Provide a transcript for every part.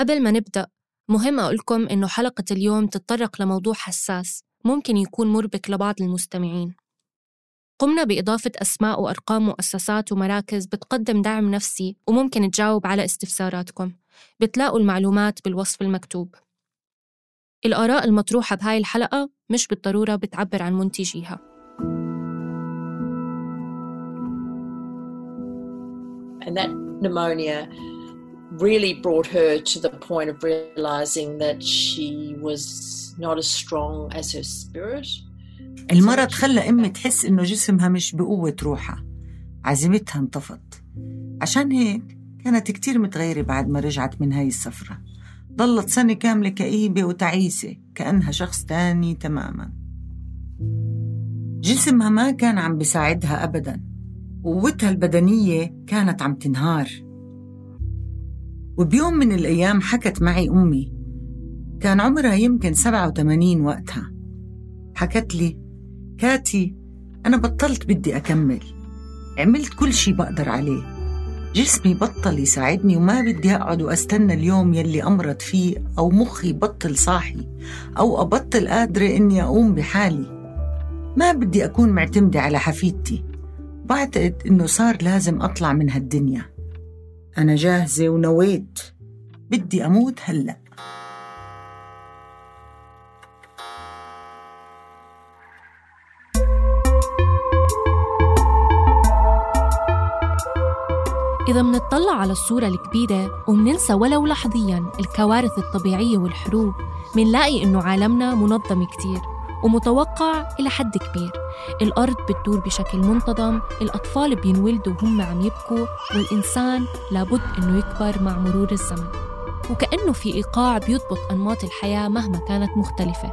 قبل ما نبدأ مهم أقولكم إنه حلقة اليوم تتطرق لموضوع حساس ممكن يكون مربك لبعض المستمعين. قمنا بإضافة أسماء وأرقام مؤسسات ومراكز بتقدم دعم نفسي وممكن تجاوب على استفساراتكم. بتلاقوا المعلومات بالوصف المكتوب. الآراء المطروحة بهاي الحلقة مش بالضرورة بتعبر عن منتجيها. And that pneumonia really brought her to the point of realizing that she was not as strong as her spirit. المرض خلى أمي تحس إنه جسمها مش بقوة روحها. عزيمتها انطفت. عشان هيك كانت كتير متغيرة بعد ما رجعت من هاي السفرة. ضلت سنة كاملة كئيبة وتعيسة كأنها شخص تاني تماما. جسمها ما كان عم بيساعدها أبدا قوتها البدنية كانت عم تنهار. وبيوم من الأيام حكت معي أمي كان عمرها يمكن 87 وقتها. حكت لي كاتي أنا بطلت بدي أكمل. عملت كل شي بقدر عليه. جسمي بطل يساعدني وما بدي أقعد وأستنى اليوم يلي أمرض فيه أو مخي بطل صاحي أو أبطل قادرة إني أقوم بحالي. ما بدي أكون معتمدة على حفيدتي. بعتقد إنه صار لازم أطلع من هالدنيا. أنا جاهزة ونويت. بدي أموت هلأ. إذا منطلع على الصورة الكبيرة ومننسى ولو لحظياً الكوارث الطبيعية والحروب منلاقي إنه عالمنا منظم كتير. ومتوقع إلى حد كبير. الأرض بتدور بشكل منتظم الأطفال بينولدوا وهم عم يبكوا والإنسان لابد إنه يكبر مع مرور الزمن. وكأنه في إيقاع بيضبط أنماط الحياة مهما كانت مختلفة.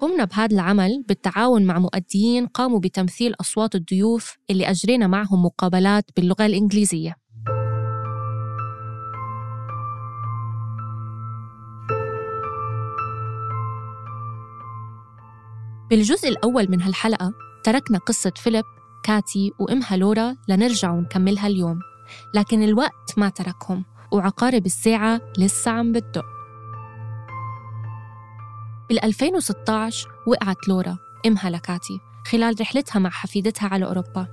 قمنا بهذا العمل بالتعاون مع مؤديين قاموا بتمثيل أصوات الضيوف اللي أجرينا معهم مقابلات باللغة الإنجليزية. بالجزء الأول من هالحلقة تركنا قصة فيليب كاتي وإمها لورا لنرجع ونكملها اليوم لكن الوقت ما تركهم وعقارب الساعة لسه عم بتدق. بال 2016 وقعت لورا أمها لكاتي خلال رحلتها مع حفيدتها على أوروبا.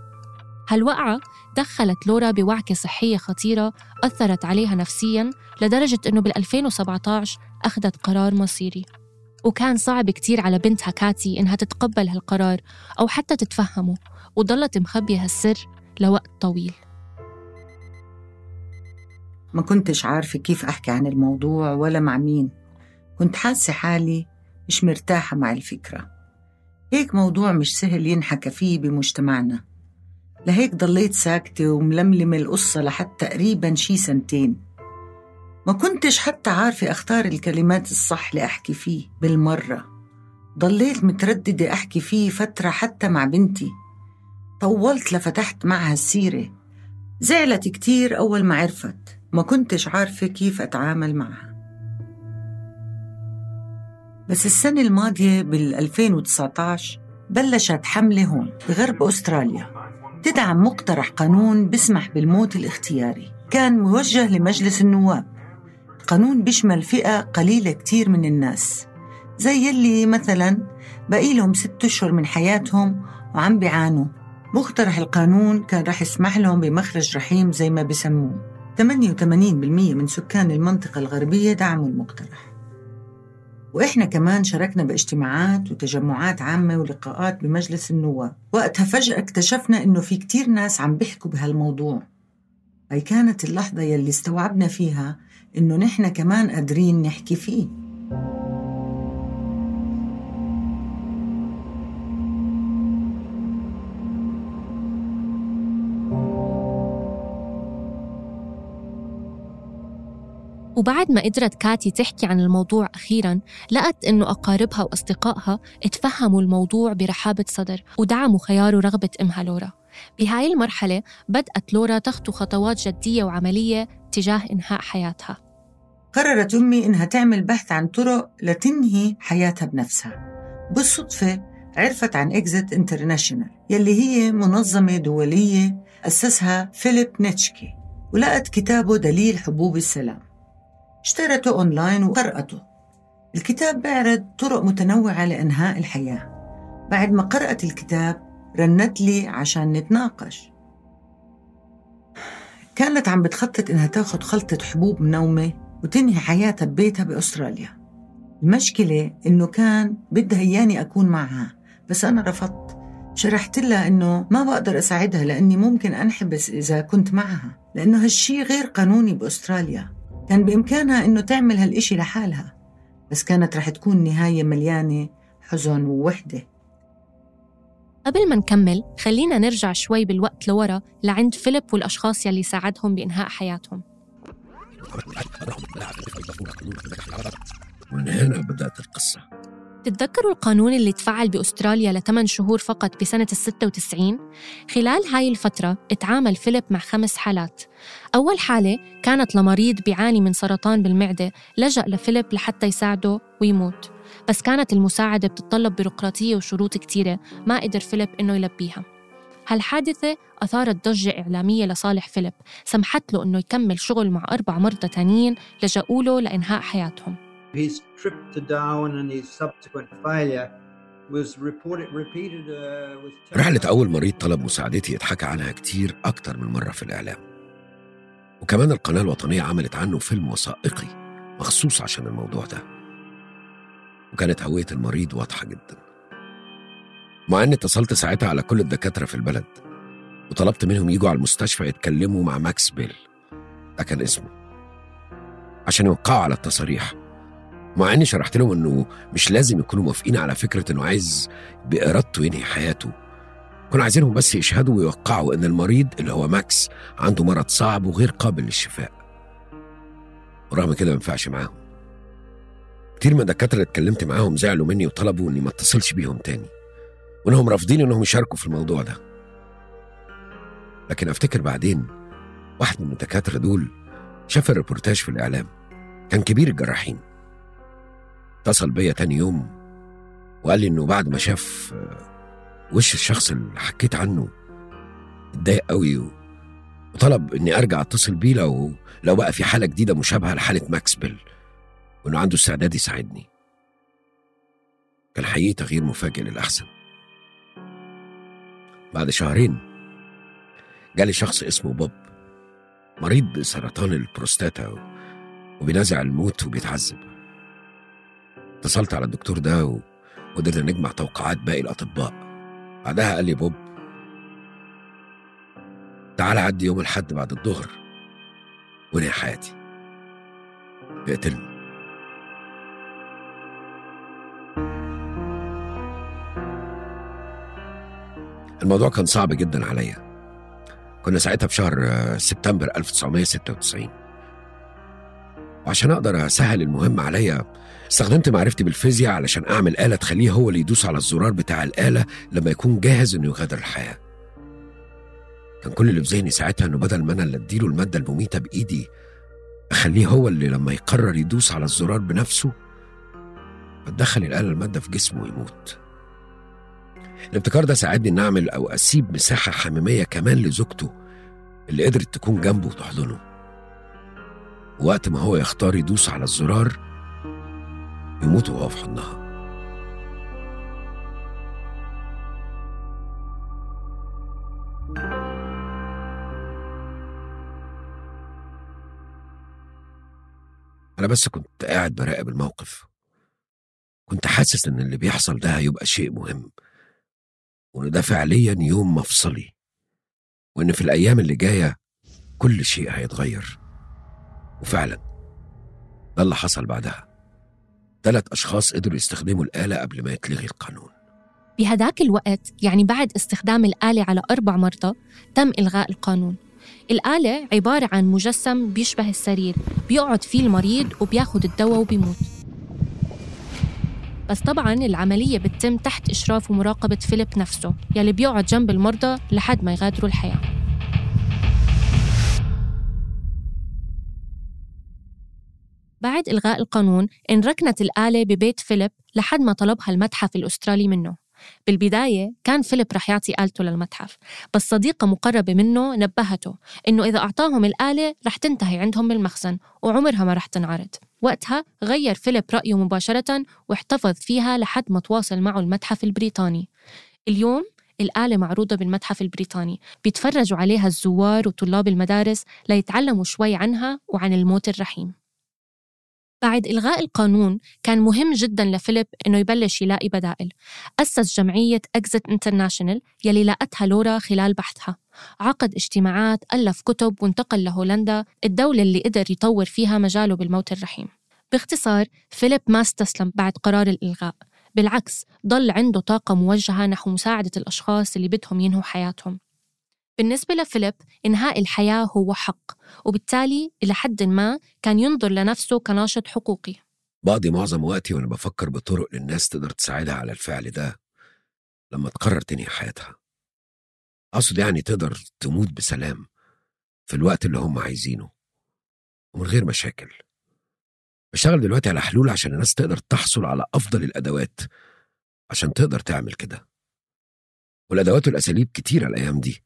هالوقعة دخلت لورا بوعكة صحية خطيرة أثرت عليها نفسياً لدرجة أنه بال 2017 أخذت قرار مصيري. وكان صعب كتير على بنتها كاتي إنها تتقبل هالقرار أو حتى تتفهمه وضلت مخبية هالسر لوقت طويل. ما كنتش عارفة كيف أحكي عن الموضوع ولا مع مين. كنت حاسة حالي مش مرتاحة مع الفكرة. هيك موضوع مش سهل ينحكى فيه بمجتمعنا. لهيك ضليت ساكتة وململمة القصة لحد تقريبا شي سنتين. ما كنتش حتى عارفة أختار الكلمات الصح لأحكي فيه بالمرة. ضليت مترددة أحكي فيه فترة حتى مع بنتي. طولت لفتحت معها السيرة. زعلت كتير أول ما عرفت. ما كنتش عارفة كيف أتعامل معها. بس السنة الماضية بال 2019 بلشت حملة هون بغرب أستراليا. تدعم مقترح قانون بسمح بالموت الاختياري. كان موجه لمجلس النواب. قانون بيشمل فئة قليلة كتير من الناس. زي يلي مثلا بقي لهم ست أشهر من حياتهم وعم بيعانوا. مقترح القانون كان رح يسمح لهم بمخرج رحيم زي ما بسموه. 88% من سكان المنطقة الغربية دعموا المقترح. وإحنا كمان شاركنا باجتماعات وتجمعات عامة ولقاءات بمجلس النواب. وقتها فجأة اكتشفنا إنه في كتير ناس عم بيحكوا بهالموضوع. هاي كانت اللحظة يلي استوعبنا فيها إنه نحن كمان قادرين نحكي فيه. وبعد ما قدرت كاتي تحكي عن الموضوع أخيرا لقت إنه أقاربها وأصدقائها اتفهموا الموضوع برحابة صدر ودعموا خيار ورغبة أمها لورا. بهاي المرحلة بدأت لورا تخطو خطوات جدية وعملية تجاه إنهاء حياتها. قررت أمي إنها تعمل بحث عن طرق لتنهي حياتها بنفسها. بالصدفة عرفت عن Exit International يلي هي منظمة دولية أسسها فيليب نيتشكي ولقت كتابه دليل حبوب السلام. اشترته أونلاين وقرأته. الكتاب بيعرض طرق متنوعة لإنهاء الحياة. بعد ما قرأت الكتاب رنت لي عشان نتناقش. كانت عم بتخطط إنها تاخد خلطة حبوب منومة وتنهي حياتها ببيتها بأستراليا. المشكلة إنه كان بدها إياني أكون معها بس أنا رفضت. شرحت لها إنه ما بقدر أساعدها لأني ممكن أنحبس إذا كنت معها لأنه هالشي غير قانوني بأستراليا. كان بإمكانها إنه تعمل هالإشي لحالها بس كانت رح تكون نهاية مليانة حزن ووحدة. قبل ما نكمل خلينا نرجع شوي بالوقت لورا لعند فيليب والأشخاص يلي ساعدهم بإنهاء حياتهم. من هنا بدأت القصة. تتذكروا القانون اللي تفعل بأستراليا لثمان شهور فقط بسنة ال 96 خلال هاي الفترة اتعامل فيليب مع خمس حالات. أول حالة كانت لمريض بيعاني من سرطان بالمعدة لجأ لفيليب لحتى يساعده ويموت. بس كانت المساعدة بتتطلب بيروقراطية وشروط كتيرة ما قدر فيليب إنه يلبيها. هالحادثة أثارت ضجة إعلامية لصالح فيليب سمحت له إنه يكمل شغل مع أربع مرضى تانيين لجأوا له لإنهاء حياتهم. His trip to Darwin and his subsequent failure was reported repeated uh, was رحلة أول مريض طلب مساعدتي اتحكى عنها كتير أكتر من مرة في الإعلام. وكمان القناة الوطنية عملت عنه فيلم وثائقي مخصوص عشان الموضوع ده. وكانت هوية المريض واضحة جدا. مع إني اتصلت ساعتها على كل الدكاترة في البلد وطلبت منهم يجوا على المستشفى يتكلموا مع ماكس بيل. ده كان اسمه. عشان يوقعوا على التصاريح مع إني شرحت لهم إنه مش لازم يكونوا موافقين على فكرة إنه عايز بإرادته ينهي حياته. كانوا عايزينهم بس يشهدوا ويوقعوا إن المريض اللي هو ماكس عنده مرض صعب وغير قابل للشفاء. ورغم كده ما ينفعش معاهم. كتير من الدكاترة اللي اتكلمت معاهم زعلوا مني وطلبوا إني ما اتصلش بيهم تاني. وإنهم رافضين إنهم يشاركوا في الموضوع ده. لكن أفتكر بعدين واحد من الدكاترة دول شاف الريبورتاج في الإعلام. كان كبير الجراحين. اتصل بيا تاني يوم وقال لي إنه بعد ما شاف آه، وش الشخص اللي حكيت عنه اتضايق قوي وطلب إني أرجع أتصل بيه لو لو بقى في حالة جديدة مشابهة لحالة ماكس بيل وإنه عنده استعداد يساعدني. كان حقيقي تغيير مفاجئ للأحسن. بعد شهرين جالي شخص اسمه بوب مريض بسرطان البروستاتا وبينازع الموت وبيتعذب. اتصلت على الدكتور ده وقدرنا نجمع توقيعات باقي الأطباء. بعدها قال لي بوب تعال عدي يوم الحد بعد الظهر وانهي حياتي. اقتلني. الموضوع كان صعب جدا عليا. كنا ساعتها في شهر سبتمبر 1996 وعشان أقدر أسهل المهمة عليا استخدمت معرفتي بالفيزياء علشان أعمل آلة تخليه هو اللي يدوس على الزرار بتاع الآلة لما يكون جاهز إنه يغادر الحياة. كان كل اللي في ذهني ساعتها إنه بدل ما أنا اللي أديله المادة المميتة بإيدي أخليه هو اللي لما يقرر يدوس على الزرار بنفسه بتدخل الآلة المادة في جسمه ويموت. الابتكار ده ساعدني إن أعمل أو أسيب مساحة حميمية كمان لزوجته اللي قدرت تكون جنبه وتحضنه. وقت ما هو يختار يدوس على الزرار يموت وهو في حضنها. أنا بس كنت قاعد براقب الموقف. كنت حاسس إن اللي بيحصل ده هيبقى شيء مهم وإن ده فعليا يوم مفصلي وإن في الأيام اللي جاية كل شيء هيتغير. وفعلا ده اللي حصل بعدها. ثلاث أشخاص قدروا يستخدموا الآلة قبل ما يتلغي القانون. بهداك الوقت يعني بعد استخدام الآلة على أربع مرضى تم إلغاء القانون. الآلة عبارة عن مجسم بيشبه السرير بيقعد فيه المريض وبياخد الدواء وبيموت. بس طبعا العملية بتتم تحت إشراف ومراقبة فيليب نفسه يلي بيقعد جنب المرضى لحد ما يغادروا الحياة. بعد إلغاء القانون انركنت الآلة ببيت فيليب لحد ما طلبها المتحف الأسترالي منه. بالبداية كان فيليب رح يعطي آلته للمتحف بس صديقة مقربة منه نبهته إنه إذا أعطاهم الآلة رح تنتهي عندهم بالمخزن وعمرها ما رح تنعرض. وقتها غير فيليب رأيه مباشرة واحتفظ فيها لحد ما تواصل معه المتحف البريطاني. اليوم الآلة معروضة بالمتحف البريطاني بيتفرجوا عليها الزوار وطلاب المدارس ليتعلموا شوي عنها وعن الموت الرحيم. بعد إلغاء القانون كان مهم جدا لفيليب إنه يبلش يلاقي بدائل. أسس جمعية Exit International يلي لقتها لورا خلال بحثها. عقد اجتماعات ألف كتب وانتقل لهولندا الدولة اللي قدر يطور فيها مجاله بالموت الرحيم. باختصار فيليب ما استسلم بعد قرار الإلغاء. بالعكس ضل عنده طاقة موجهة نحو مساعدة الأشخاص اللي بدهم ينهوا حياتهم. بالنسبة لفيليب إنهاء الحياة هو حق. وبالتالي إلى حد ما كان ينظر لنفسه كناشط حقوقي. بقضي معظم وقتي وأنا بفكر بطرق للناس تقدر تساعدها على الفعل ده لما تقرر تنهي حياتها. أقصد يعني تقدر تموت بسلام في الوقت اللي هم عايزينه ومن غير مشاكل. بشتغل دلوقتي على حلول عشان الناس تقدر تحصل على أفضل الأدوات عشان تقدر تعمل كده. والأدوات والأساليب كتيرة الأيام دي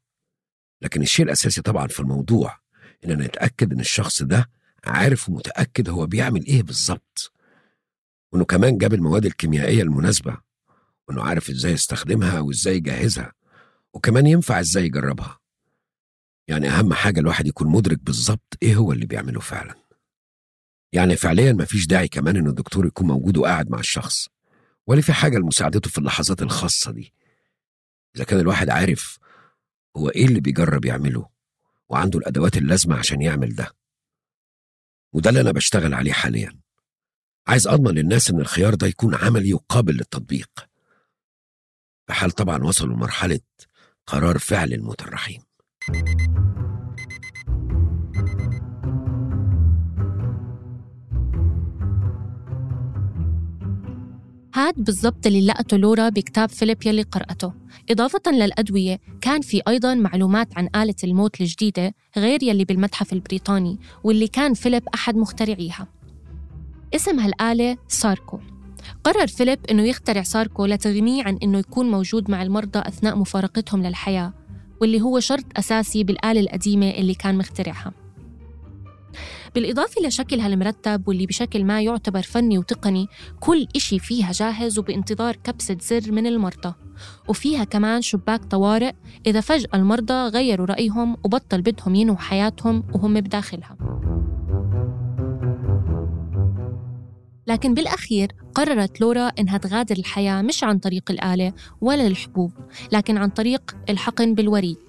لكن الشيء الأساسي طبعا في الموضوع إننا نتأكد إن الشخص ده عارف ومتأكد هو بيعمل إيه بالظبط. وإنه كمان جاب المواد الكيميائية المناسبة وإنه عارف إزاي يستخدمها وإزاي يجهزها وكمان ينفع إزاي يجربها. يعني أهم حاجة الواحد يكون مدرك بالظبط إيه هو اللي بيعمله فعلا. يعني فعليا مفيش داعي كمان إن الدكتور يكون موجود وقاعد مع الشخص ولا في حاجة لمساعدته في اللحظات الخاصة دي. إذا كان الواحد عارف هو إيه اللي بيجرب يعمله وعنده الأدوات اللازمة عشان يعمل ده. وده اللي أنا بشتغل عليه حاليا. عايز أضمن للناس إن الخيار ده يكون عملي وقابل للتطبيق. في حال طبعا وصلوا لمرحلة قرار فعل الموت هاد بالضبط اللي لقته لورا بكتاب فيليب يلي قرأته. إضافة للأدوية كان في أيضا معلومات عن آلة الموت الجديدة غير يلي بالمتحف البريطاني واللي كان فيليب أحد مخترعيها. اسم هالآلة ساركو. قرر فيليب أنه يخترع ساركو لتغنيه عن أنه يكون موجود مع المرضى أثناء مفارقتهم للحياة واللي هو شرط أساسي بالآلة القديمة اللي كان مخترعها. بالإضافة لشكلها المرتب واللي بشكل ما يعتبر فني وتقني كل إشي فيها جاهز وبانتظار كبسة زر من المرضى. وفيها كمان شباك طوارئ إذا فجأة المرضى غيروا رأيهم وبطل بدهم ينهوا حياتهم وهم بداخلها. لكن بالأخير قررت لورا إنها تغادر الحياة مش عن طريق الآلة ولا الحبوب لكن عن طريق الحقن بالوريد.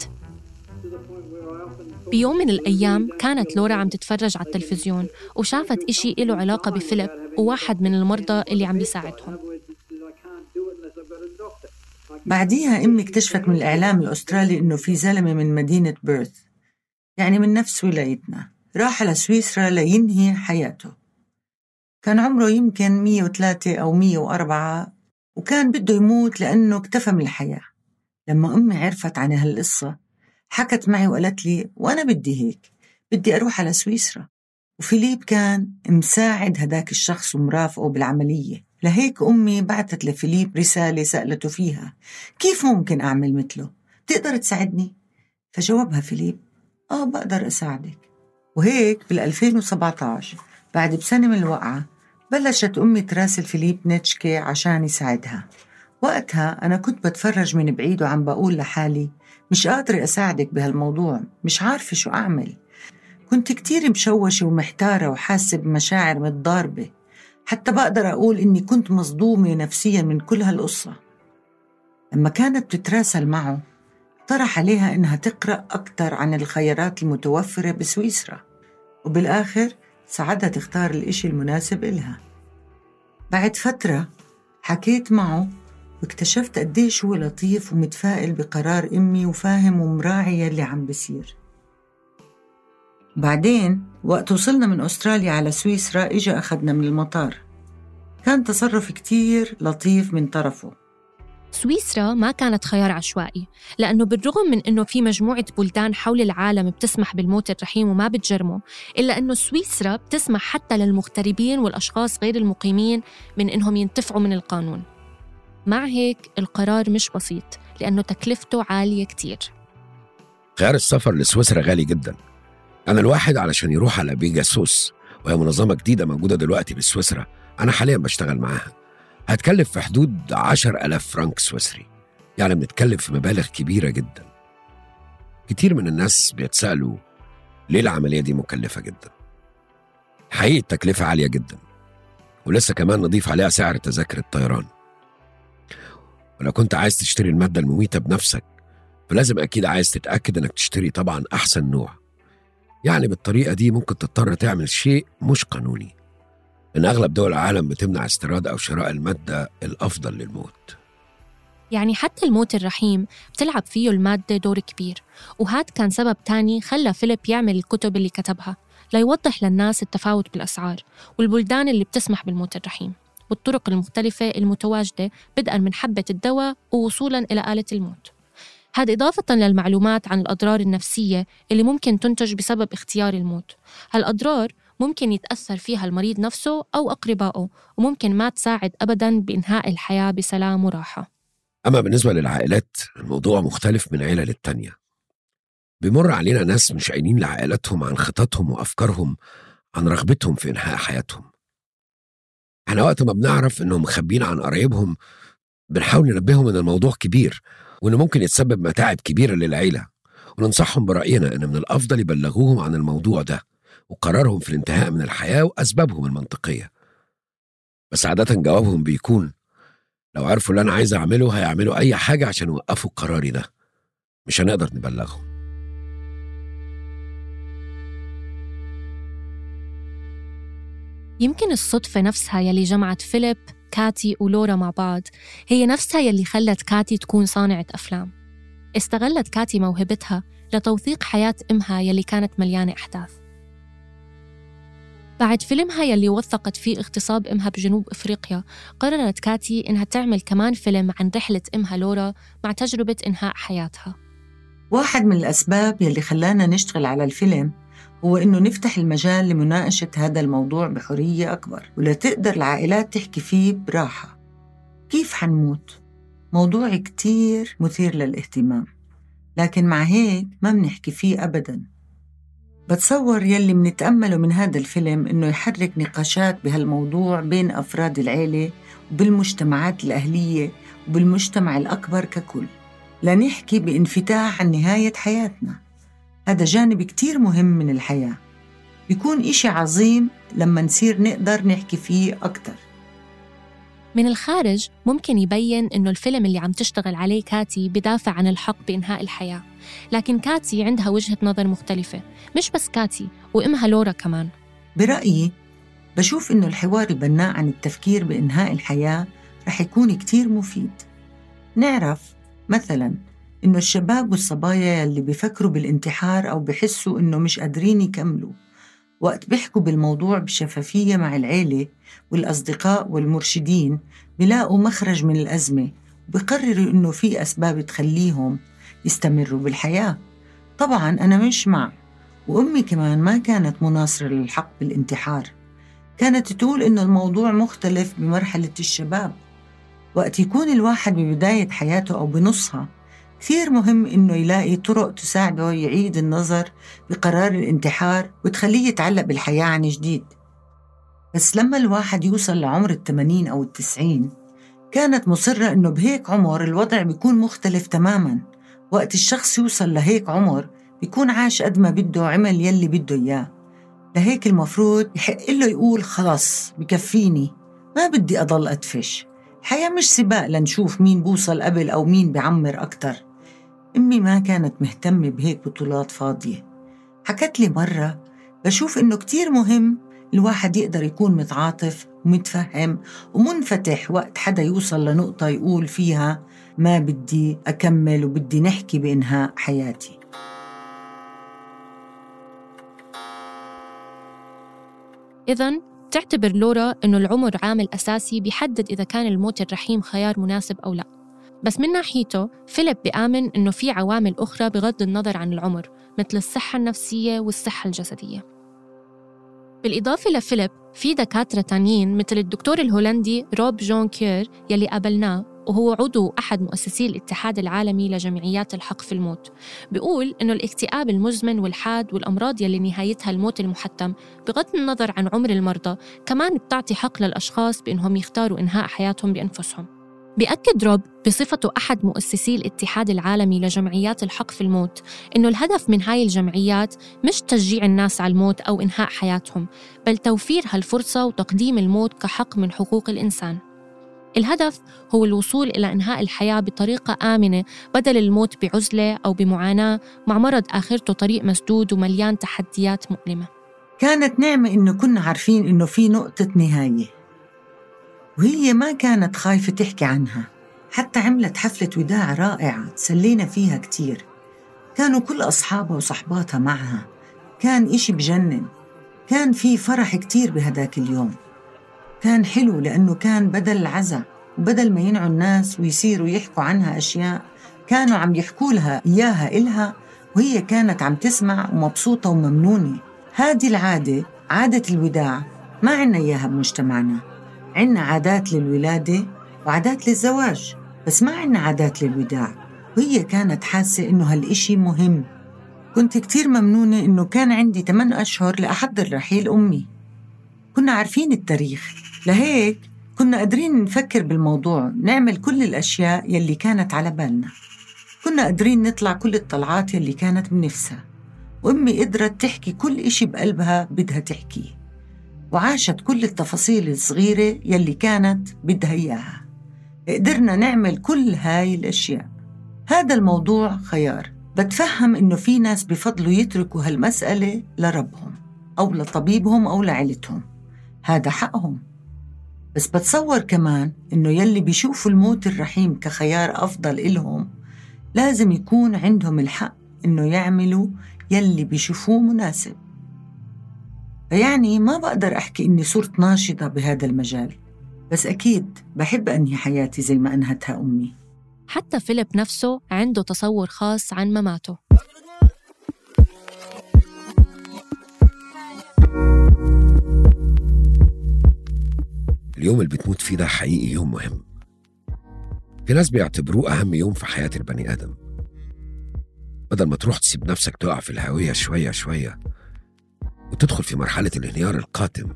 بيوم من الأيام كانت لورا عم تتفرج على التلفزيون وشافت إشي له علاقة بفيليب وواحد من المرضى اللي عم بيساعدهم. بعديها أمي اكتشفت من الإعلام الأسترالي إنه في زلمة من مدينة بيرث يعني من نفس ولايتنا راح لسويسرا لينهي حياته. كان عمره يمكن 103 أو 104 وكان بده يموت لأنه اكتفى من الحياة. لما أمي عرفت عن هالقصة حكت معي وقالت لي وأنا بدي هيك بدي أروح على سويسرا وفيليب كان مساعد هداك الشخص ومرافقه بالعملية لهيك أمي بعتت لفيليب رسالة سألته فيها كيف ممكن أعمل مثله؟ تقدر تساعدني؟ فجاوبها فيليب آه بقدر أساعدك وهيك بال 2017 بعد بسنة من الوقعة بلشت أمي تراسل فيليب نيتشكي عشان يساعدها وقتها أنا كنت بتفرج من بعيد وعم بقول لحالي مش قادرة أساعدك بهالموضوع مش عارفة شو أعمل. كنت كتير مشوشة ومحتارة وحاسة بمشاعر متضاربة حتى بقدر أقول إني كنت مصدومة نفسيا من كل هالقصة. لما كانت بتتراسل معه طرح عليها إنها تقرأ أكثر عن الخيارات المتوفرة بسويسرا وبالآخر ساعدها تختار الإشي المناسب إلها. بعد فترة حكيت معه واكتشفت قديش هو لطيف ومتفائل بقرار أمي وفاهم ومراعي يلي عم بصير بعدين وقت وصلنا من أستراليا على سويسرا إجا أخذنا من المطار. كان تصرف كتير لطيف من طرفه. سويسرا ما كانت خيار عشوائي لأنه بالرغم من أنه في مجموعة بلدان حول العالم بتسمح بالموت الرحيم وما بتجرمه إلا أنه سويسرا بتسمح حتى للمغتربين والأشخاص غير المقيمين من أنهم ينتفعوا من القانون. مع هيك القرار مش بسيط لأنه تكلفته عالية كتير. خيار السفر لسويسرا غالي جدا. أنا الواحد علشان يروح على بيجاسوس وهي منظمة جديدة موجودة دلوقتي بسويسرا أنا حاليا بشتغل معاها. هتكلف في حدود عشر ألاف فرنك سويسري. يعني بنتكلم في مبالغ كبيرة جدا. كتير من الناس بيتسألوا ليه العملية دي مكلفة جدا؟ حقيقة التكلفة عالية جدا. ولسه كمان نضيف عليها سعر تذاكر الطيران. ولو كنت عايز تشتري المادة المميتة بنفسك فلازم أكيد عايز تتأكد إنك تشتري طبعا أحسن نوع. يعني بالطريقة دي ممكن تضطر تعمل شيء مش قانوني. إن أغلب دول العالم بتمنع استيراد أو شراء المادة الأفضل للموت. يعني حتى الموت الرحيم بتلعب فيه المادة دور كبير. وهاد كان سبب تاني خلى فيليب يعمل الكتب اللي كتبها ليوضح للناس التفاوت بالأسعار والبلدان اللي بتسمح بالموت الرحيم. والطرق المختلفة المتواجدة بدءا من حبة الدواء ووصولا إلى آلة الموت. هذا إضافة للمعلومات عن الأضرار النفسية اللي ممكن تنتج بسبب اختيار الموت. هالأضرار ممكن يتأثر فيها المريض نفسه أو أقربائه وممكن ما تساعد أبدا بإنهاء الحياة بسلام وراحة. أما بالنسبة للعائلات الموضوع مختلف من عيلة للتانية. بيمر علينا ناس مش قايلين لعائلاتهم عن خططهم وأفكارهم عن رغبتهم في إنهاء حياتهم. إحنا وقت ما بنعرف إنهم مخبين عن قرايبهم بنحاول ننبههم إن الموضوع كبير وإنه ممكن يتسبب متاعب كبيرة للعيلة. وننصحهم برأينا إن من الأفضل يبلغوهم عن الموضوع ده وقرارهم في الانتهاء من الحياة وأسبابهم المنطقية. بس عادة جوابهم بيكون لو عرفوا اللي أنا عايز أعمله هيعملوا أي حاجة عشان يوقفوا قراري ده. مش هنقدر نبلغهم. يمكن الصدفة نفسها يلي جمعت فيليب كاتي ولورا مع بعض هي نفسها يلي خلت كاتي تكون صانعة أفلام. استغلت كاتي موهبتها لتوثيق حياة أمها يلي كانت مليانة أحداث. بعد فيلمها يلي وثقت فيه اغتصاب أمها بجنوب إفريقيا قررت كاتي إنها تعمل كمان فيلم عن رحلة أمها لورا مع تجربة إنهاء حياتها. واحد من الأسباب يلي خلانا نشتغل على الفيلم هو إنه نفتح المجال لمناقشة هذا الموضوع بحرية أكبر ولتقدر العائلات تحكي فيه براحة. كيف حنموت؟ موضوع كتير مثير للاهتمام لكن مع هيك ما بنحكي فيه أبداً. بتصور يلي منتأمله من هذا الفيلم إنه يحرك نقاشات بهالموضوع بين أفراد العيلة وبالمجتمعات الأهلية وبالمجتمع الأكبر ككل. لنحكي بانفتاح عن نهاية حياتنا. هذا جانب كتير مهم من الحياة. بيكون إشي عظيم لما نصير نقدر نحكي فيه أكتر. من الخارج ممكن يبين إنه الفيلم اللي عم تشتغل عليه كاتي بدافع عن الحق بإنهاء الحياة. لكن كاتي عندها وجهة نظر مختلفة مش بس كاتي وإمها لورا كمان. برأيي بشوف إنه الحوار البناء عن التفكير بإنهاء الحياة رح يكون كتير مفيد. نعرف مثلاً إنه الشباب والصبايا اللي بيفكروا بالانتحار أو بحسوا إنه مش قادرين يكملوا. وقت بيحكوا بالموضوع بشفافية مع العيلة والأصدقاء والمرشدين بيلاقوا مخرج من الأزمة وبقرروا إنه في أسباب تخليهم يستمروا بالحياة. طبعا أنا مش مع وأمي كمان ما كانت مناصرة للحق بالانتحار. كانت تقول إنه الموضوع مختلف بمرحلة الشباب. وقت يكون الواحد ببداية حياته أو بنصها كثير مهم إنه يلاقي طرق تساعده يعيد النظر بقرار الانتحار وتخليه يتعلق بالحياة عن جديد. بس لما الواحد يوصل لعمر الثمانين أو التسعين كانت مصرة إنه بهيك عمر الوضع بيكون مختلف تماماً. وقت الشخص يوصل لهيك عمر بيكون عاش قد ما بده عمل يلي بده إياه. لهيك المفروض يحق له يقول خلاص بكفيني ما بدي أضل أدفش. الحياة مش سباق لنشوف مين بوصل قبل أو مين بعمر أكتر. أمي ما كانت مهتمة بهيك بطولات فاضية. حكت لي مرة بشوف إنه كتير مهم الواحد يقدر يكون متعاطف ومتفهم ومنفتح وقت حدا يوصل لنقطة يقول فيها ما بدي أكمل وبدي نحكي بإنهاء حياتي. إذا تعتبر لورا إنه العمر عامل أساسي بيحدد إذا كان الموت الرحيم خيار مناسب أو لا. بس من ناحيته فيليب بيآمن إنه في عوامل أخرى بغض النظر عن العمر مثل الصحة النفسية والصحة الجسدية. بالإضافة لفيليب في دكاترة تانيين مثل الدكتور الهولندي روب جون كير يلي قابلناه وهو عضو أحد مؤسسي الاتحاد العالمي لجمعيات الحق في الموت. بيقول إنه الاكتئاب المزمن والحاد والأمراض يلي نهايتها الموت المحتم بغض النظر عن عمر المرضى كمان بتعطي حق للأشخاص بإنهم يختاروا إنهاء حياتهم بأنفسهم. بيأكد روب بصفته أحد مؤسسي الاتحاد العالمي لجمعيات الحق في الموت إنه الهدف من هاي الجمعيات مش تشجيع الناس على الموت أو إنهاء حياتهم بل توفير هالفرصة وتقديم الموت كحق من حقوق الإنسان. الهدف هو الوصول إلى إنهاء الحياة بطريقة آمنة بدل الموت بعزلة أو بمعاناة مع مرض آخرته طريق مسدود ومليان تحديات مؤلمة. كانت نعمة إنه كنا عارفين إنه في نقطة نهاية. وهي ما كانت خايفة تحكي عنها. حتى عملت حفلة وداع رائعة تسلينا فيها كتير. كانوا كل أصحابها وصحباتها معها. كان إشي بجنن. كان في فرح كتير بهداك اليوم. كان حلو لأنه كان بدل العزا وبدل ما ينعوا الناس ويصيروا يحكوا عنها أشياء كانوا عم يحكوا لها إياها إلها وهي كانت عم تسمع ومبسوطة وممنونة. هذه العادة عادة الوداع ما عنا إياها بمجتمعنا. عنا عادات للولادة وعادات للزواج بس ما عنا عادات للوداع. وهي كانت حاسة إنه هالإشي مهم. كنت كتير ممنونة إنه كان عندي 8 أشهر لأحضر رحيل أمي. كنا عارفين التاريخ. لهيك كنا قادرين نفكر بالموضوع نعمل كل الأشياء يلي كانت على بالنا. كنا قادرين نطلع كل الطلعات يلي كانت بنفسها. وأمي قدرت تحكي كل إشي بقلبها بدها تحكيه وعاشت كل التفاصيل الصغيرة يلي كانت بدها إياها. قدرنا نعمل كل هاي الأشياء. هذا الموضوع خيار. بتفهم إنه في ناس بفضلوا يتركوا هالمسألة لربهم أو لطبيبهم أو لعيلتهم. هذا حقهم. بس بتصور كمان إنه يلي بيشوفوا الموت الرحيم كخيار أفضل إلهم لازم يكون عندهم الحق إنه يعملوا يلي بيشوفوه مناسب. فيعني ما بقدر أحكي إني صرت ناشطة بهذا المجال بس أكيد بحب أنهي حياتي زي ما أنهتها أمي. حتى فيليب نفسه عنده تصور خاص عن مماته. اليوم اللي بتموت فيه ده حقيقي يوم مهم. في ناس بيعتبروه أهم يوم في حياة البني آدم. بدل ما تروح تسيب نفسك تقع في الهوية شوية شوية وتدخل في مرحلة الانهيار القاتم.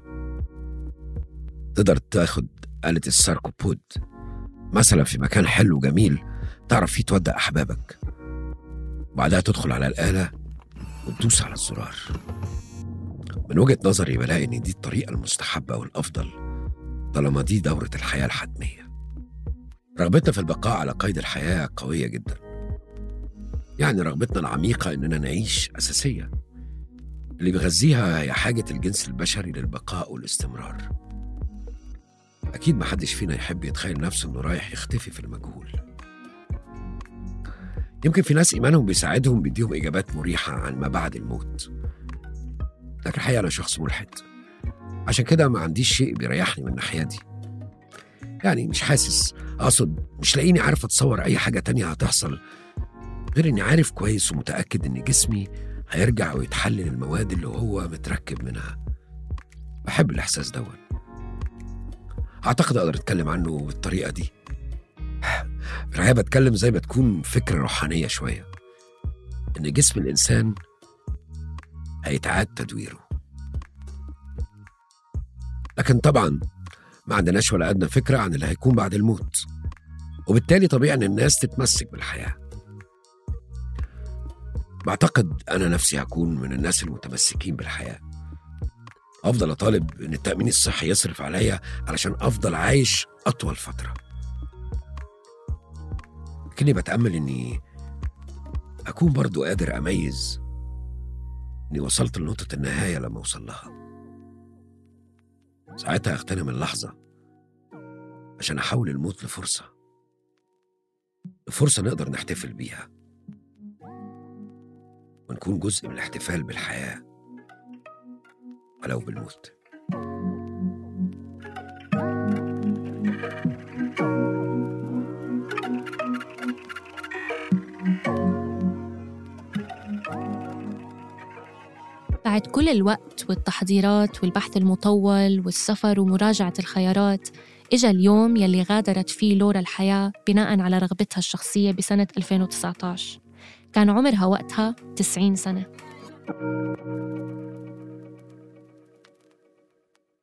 تقدر تاخد آلة الساركوبود مثلا في مكان حلو وجميل تعرف فيه تودع أحبابك. بعدها تدخل على الآلة وتدوس على الزرار. من وجهة نظري بلاقي إن دي الطريقة المستحبة والأفضل طالما دي دورة الحياة الحتمية. رغبتنا في البقاء على قيد الحياة قوية جدا. يعني رغبتنا العميقة إننا نعيش أساسية. اللي بيغذيها هي حاجة الجنس البشري للبقاء والاستمرار. أكيد محدش فينا يحب يتخيل نفسه إنه رايح يختفي في المجهول. يمكن في ناس إيمانهم بيساعدهم بيديهم إجابات مريحة عن ما بعد الموت. لكن الحقيقة أنا شخص ملحد. عشان كده ما عنديش شيء بيريحني من الناحية دي. يعني مش حاسس. أقصد مش لاقيني عارف أتصور أي حاجة تانية هتحصل. غير إني عارف كويس ومتأكد إن جسمي هيرجع ويتحلل المواد اللي هو متركب منها. بحب الإحساس دون أعتقد أقدر أتكلم عنه بالطريقة دي. الحقيقة بتكلم زي ما تكون فكرة روحانية شوية. إن جسم الإنسان هيتعاد تدويره. لكن طبعا ما عندناش ولا أدنى فكرة عن اللي هيكون بعد الموت. وبالتالي طبيعي إن الناس تتمسك بالحياة. بعتقد أنا نفسي هكون من الناس المتمسكين بالحياة. أفضل أطالب إن التأمين الصحي يصرف عليا علشان أفضل عايش أطول فترة. لكني بتأمل إني أكون برضو قادر أميز إني وصلت لنقطة النهاية لما أوصل لها. ساعتها أغتنم اللحظة عشان أحول الموت لفرصة. لفرصة نقدر نحتفل بيها. ونكون جزء من الاحتفال بالحياة. ولو بالموت. بعد كل الوقت والتحضيرات والبحث المطول والسفر ومراجعة الخيارات إجا اليوم يلي غادرت فيه لورا الحياة بناء على رغبتها الشخصية بسنة 2019 كان عمرها وقتها 90 سنة.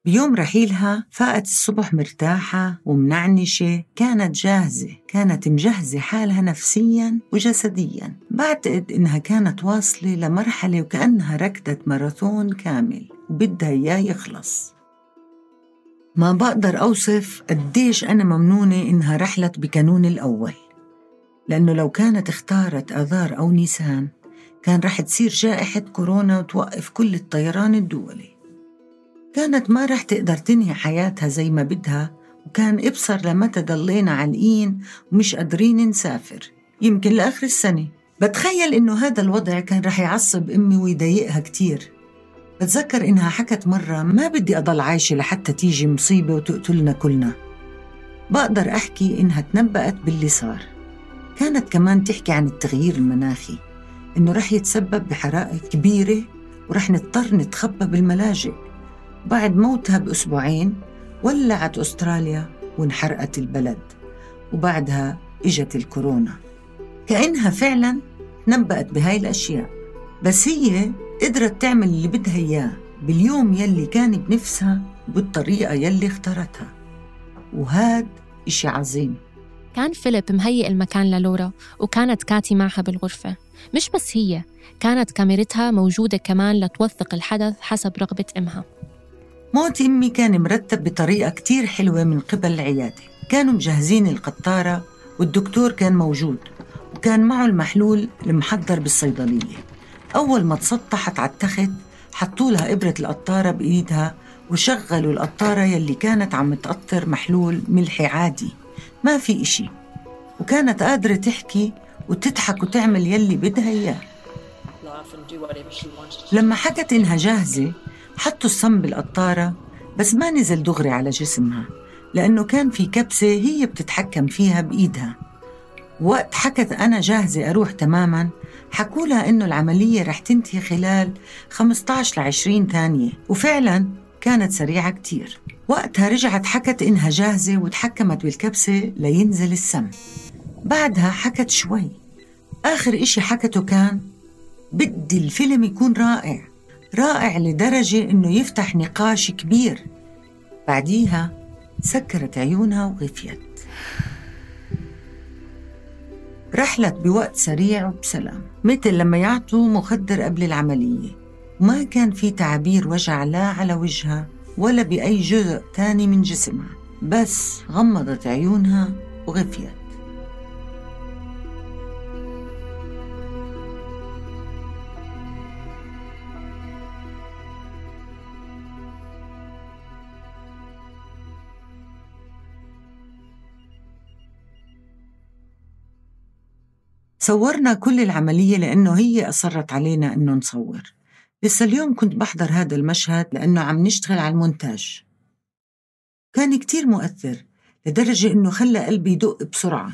بيوم رحيلها فاقت الصبح مرتاحة ومنعنشة كانت جاهزة كانت مجهزة حالها نفسياً وجسدياً. بعتقد إنها كانت واصلة لمرحلة وكأنها ركضت ماراثون كامل وبدها إياه يخلص. ما بقدر أوصف قديش أنا ممنونة إنها رحلت بكانون الأول. لأنه لو كانت اختارت آذار أو نيسان كان رح تصير جائحة كورونا وتوقف كل الطيران الدولي. كانت ما رح تقدر تنهي حياتها زي ما بدها وكان إبصر لمتى ضلينا عالقين ومش قادرين نسافر. يمكن لآخر السنة. بتخيل إنه هذا الوضع كان رح يعصب أمي ويضايقها كتير. بتذكر إنها حكت مرة ما بدي أضل عايشة لحتى تيجي مصيبة وتقتلنا كلنا. بقدر أحكي إنها تنبأت باللي صار. كانت كمان تحكي عن التغيير المناخي إنه رح يتسبب بحرائق كبيرة ورح نضطر نتخبى بالملاجئ. بعد موتها بأسبوعين ولعت أستراليا وانحرقت البلد وبعدها إجت الكورونا. كأنها فعلا تنبأت بهاي الأشياء بس هي قدرت تعمل اللي بدها إياه باليوم يلي كان بنفسها وبالطريقة يلي اختارتها. وهاد إشي عظيم. كان فيليب مهيئ المكان للورا وكانت كاتي معها بالغرفة. مش بس هي كانت كاميرتها موجودة كمان لتوثق الحدث حسب رغبة أمها. موت أمي كان مرتب بطريقة كتير حلوة من قبل العيادة كانوا مجهزين القطارة والدكتور كان موجود وكان معه المحلول المحضر بالصيدلية. أول ما تسطحت على التخت حطوا لها إبرة القطارة بإيدها وشغلوا القطارة يلي كانت عم تقطر محلول ملحي عادي. ما في إشي. وكانت قادرة تحكي وتضحك وتعمل يلي بدها إياه. لما حكت إنها جاهزة حطوا السم بالقطارة بس ما نزل دغري على جسمها لأنه كان في كبسة هي بتتحكم فيها بإيدها. وقت حكت أنا جاهزة أروح تماماً حكوا لها إنه العملية رح تنتهي خلال 15 ل 20 ثانية. وفعلاً كانت سريعة كتير. وقتها رجعت حكت إنها جاهزة وتحكمت بالكبسة لينزل السم. بعدها حكت شوي. آخر إشي حكته كان بدي الفيلم يكون رائع. رائع لدرجة إنه يفتح نقاش كبير. بعديها سكرت عيونها وغفيت. رحلت بوقت سريع وبسلام مثل لما يعطوا مخدر قبل العملية. ما كان في تعبير وجع لا على وجهها ولا بأي جزء تاني من جسمها بس غمضت عيونها وغفيت. صورنا كل العملية لأنه هي أصرت علينا أنه نصور. لسه اليوم كنت بحضر هذا المشهد لأنه عم نشتغل على المونتاج. كان كتير مؤثر لدرجة أنه خلى قلبي يدق بسرعة.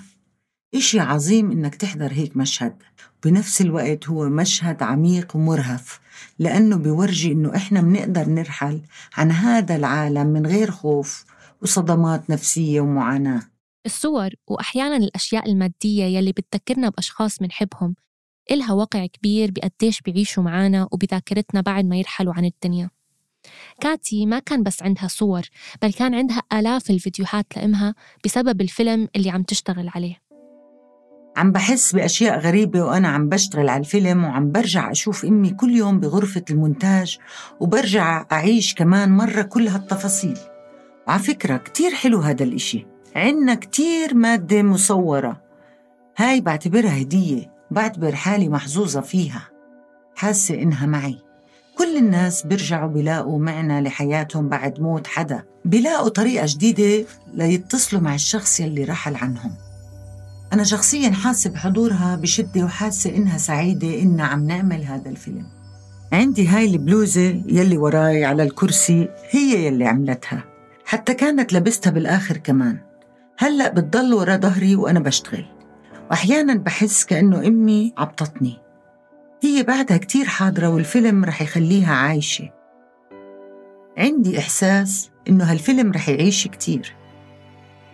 إشي عظيم إنك تحضر هيك مشهد. بنفس الوقت هو مشهد عميق ومرهف لأنه بيورجي إنه إحنا بنقدر نرحل عن هذا العالم من غير خوف وصدمات نفسية ومعاناة. الصور وأحيانا الأشياء المادية يلي بتذكرنا بأشخاص منحبهم إلها وقع كبير بقديش بيعيشوا معانا وبذاكرتنا بعد ما يرحلوا عن الدنيا. كاتي ما كان بس عندها صور بل كان عندها آلاف الفيديوهات لإمها بسبب الفيلم اللي عم تشتغل عليه. عم بحس بأشياء غريبة وأنا عم بشتغل على الفيلم وعم برجع أشوف أمي كل يوم بغرفة المونتاج وبرجع أعيش كمان مرة كل هالتفاصيل. وعلى فكرة كتير حلو هذا الإشي. عنا كتير مادة مصورة. هاي بعتبرها هدية. بعتبر حالي محظوظة فيها. حاسة إنها معي. كل الناس بيرجعوا بيلاقوا معنى لحياتهم بعد موت حدا. بيلاقوا طريقة جديدة ليتصلوا مع الشخص يلي رحل عنهم. أنا شخصيا حاسة بحضورها بشدة وحاسة إنها سعيدة إنها عم نعمل هذا الفيلم. عندي هاي البلوزة يلي وراي على الكرسي هي يلي عملتها. حتى كانت لبستها بالآخر كمان. هلأ بتضل ورا ظهري وأنا بشتغل. وأحيانا بحس كأنه أمي عبطتني. هي بعدها كتير حاضرة والفيلم رح يخليها عايشة. عندي إحساس إنه هالفيلم رح يعيش كتير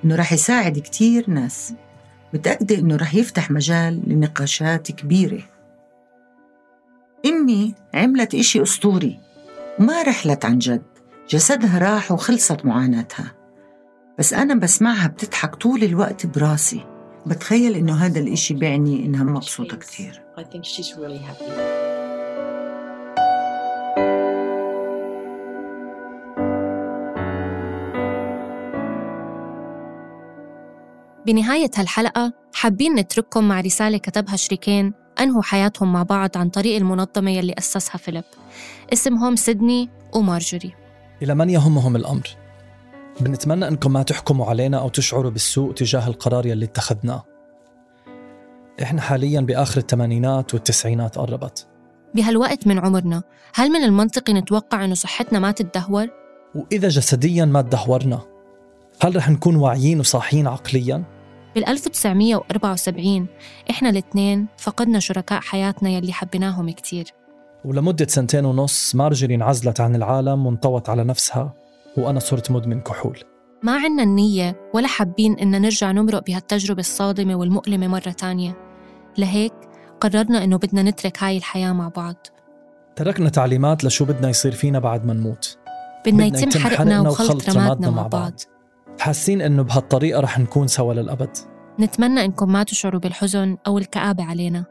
إنه رح يساعد كتير ناس. متأكدة إنه رح يفتح مجال لنقاشات كبيرة. أمي عملت إشي أسطوري وما رحلت عن جد. جسدها راح وخلصت معاناتها بس أنا بسمعها بتضحك طول الوقت براسي. بتخيل إنه هذا الإشي بيعني إنها مبسوطة كتير. I think she's really happy. بنهاية هالحلقة حابين نترككم مع رسالة كتبها شريكين أنهوا حياتهم مع بعض عن طريق المنظمة يلي أسسها فيليب. اسمهم سيدني ومارجوري. إلى من يهمهم الأمر؟ بنتمنى أنكم ما تحكموا علينا أو تشعروا بالسوء تجاه القرار يلي اتخذناه إحنا حاليا بآخر الثمانينات والتسعينات قربت بهالوقت من عمرنا هل من المنطقي نتوقع أنه صحتنا ما تتدهور؟ وإذا جسديا ما تدهورنا هل رح نكون واعيين وصاحيين عقليا؟ بال 1974 إحنا الاثنين فقدنا شركاء حياتنا يلي حبيناهم كتير ولمدة سنتين ونص مارجري انعزلت عن العالم وانطوت على نفسها وأنا صرت مدمن كحول. ما عنا النية ولا حابين إن نرجع نمرق بهالتجربة الصادمة والمؤلمة مرة تانية. لهيك قررنا إنه بدنا نترك هاي الحياة مع بعض. تركنا تعليمات لشو بدنا يصير فينا بعد ما نموت. بدنا يتم حرقنا وخلط رمادنا مع بعض. حاسين إنه بهالطريقة رح نكون سوا للأبد. نتمنى إنكم ما تشعروا بالحزن أو الكآبة علينا.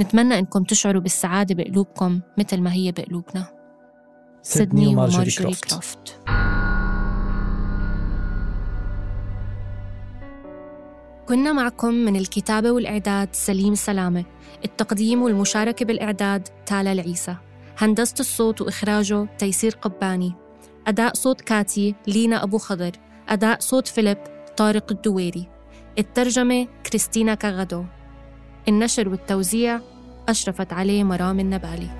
نتمنى إنكم تشعروا بالسعادة بقلوبكم مثل ما هي بقلوبنا. سيدني ومارجوري كلوفت كنا معكم من الكتابة والإعداد سليم سلامة التقديم والمشاركة بالإعداد تالا العيسى هندسة الصوت وإخراجه تيسير قباني أداء صوت كاتي لينا أبو خضر أداء صوت فيليب طارق الدويري الترجمة كريستينا كاغادو. النشر والتوزيع أشرفت عليه مرام النبالي.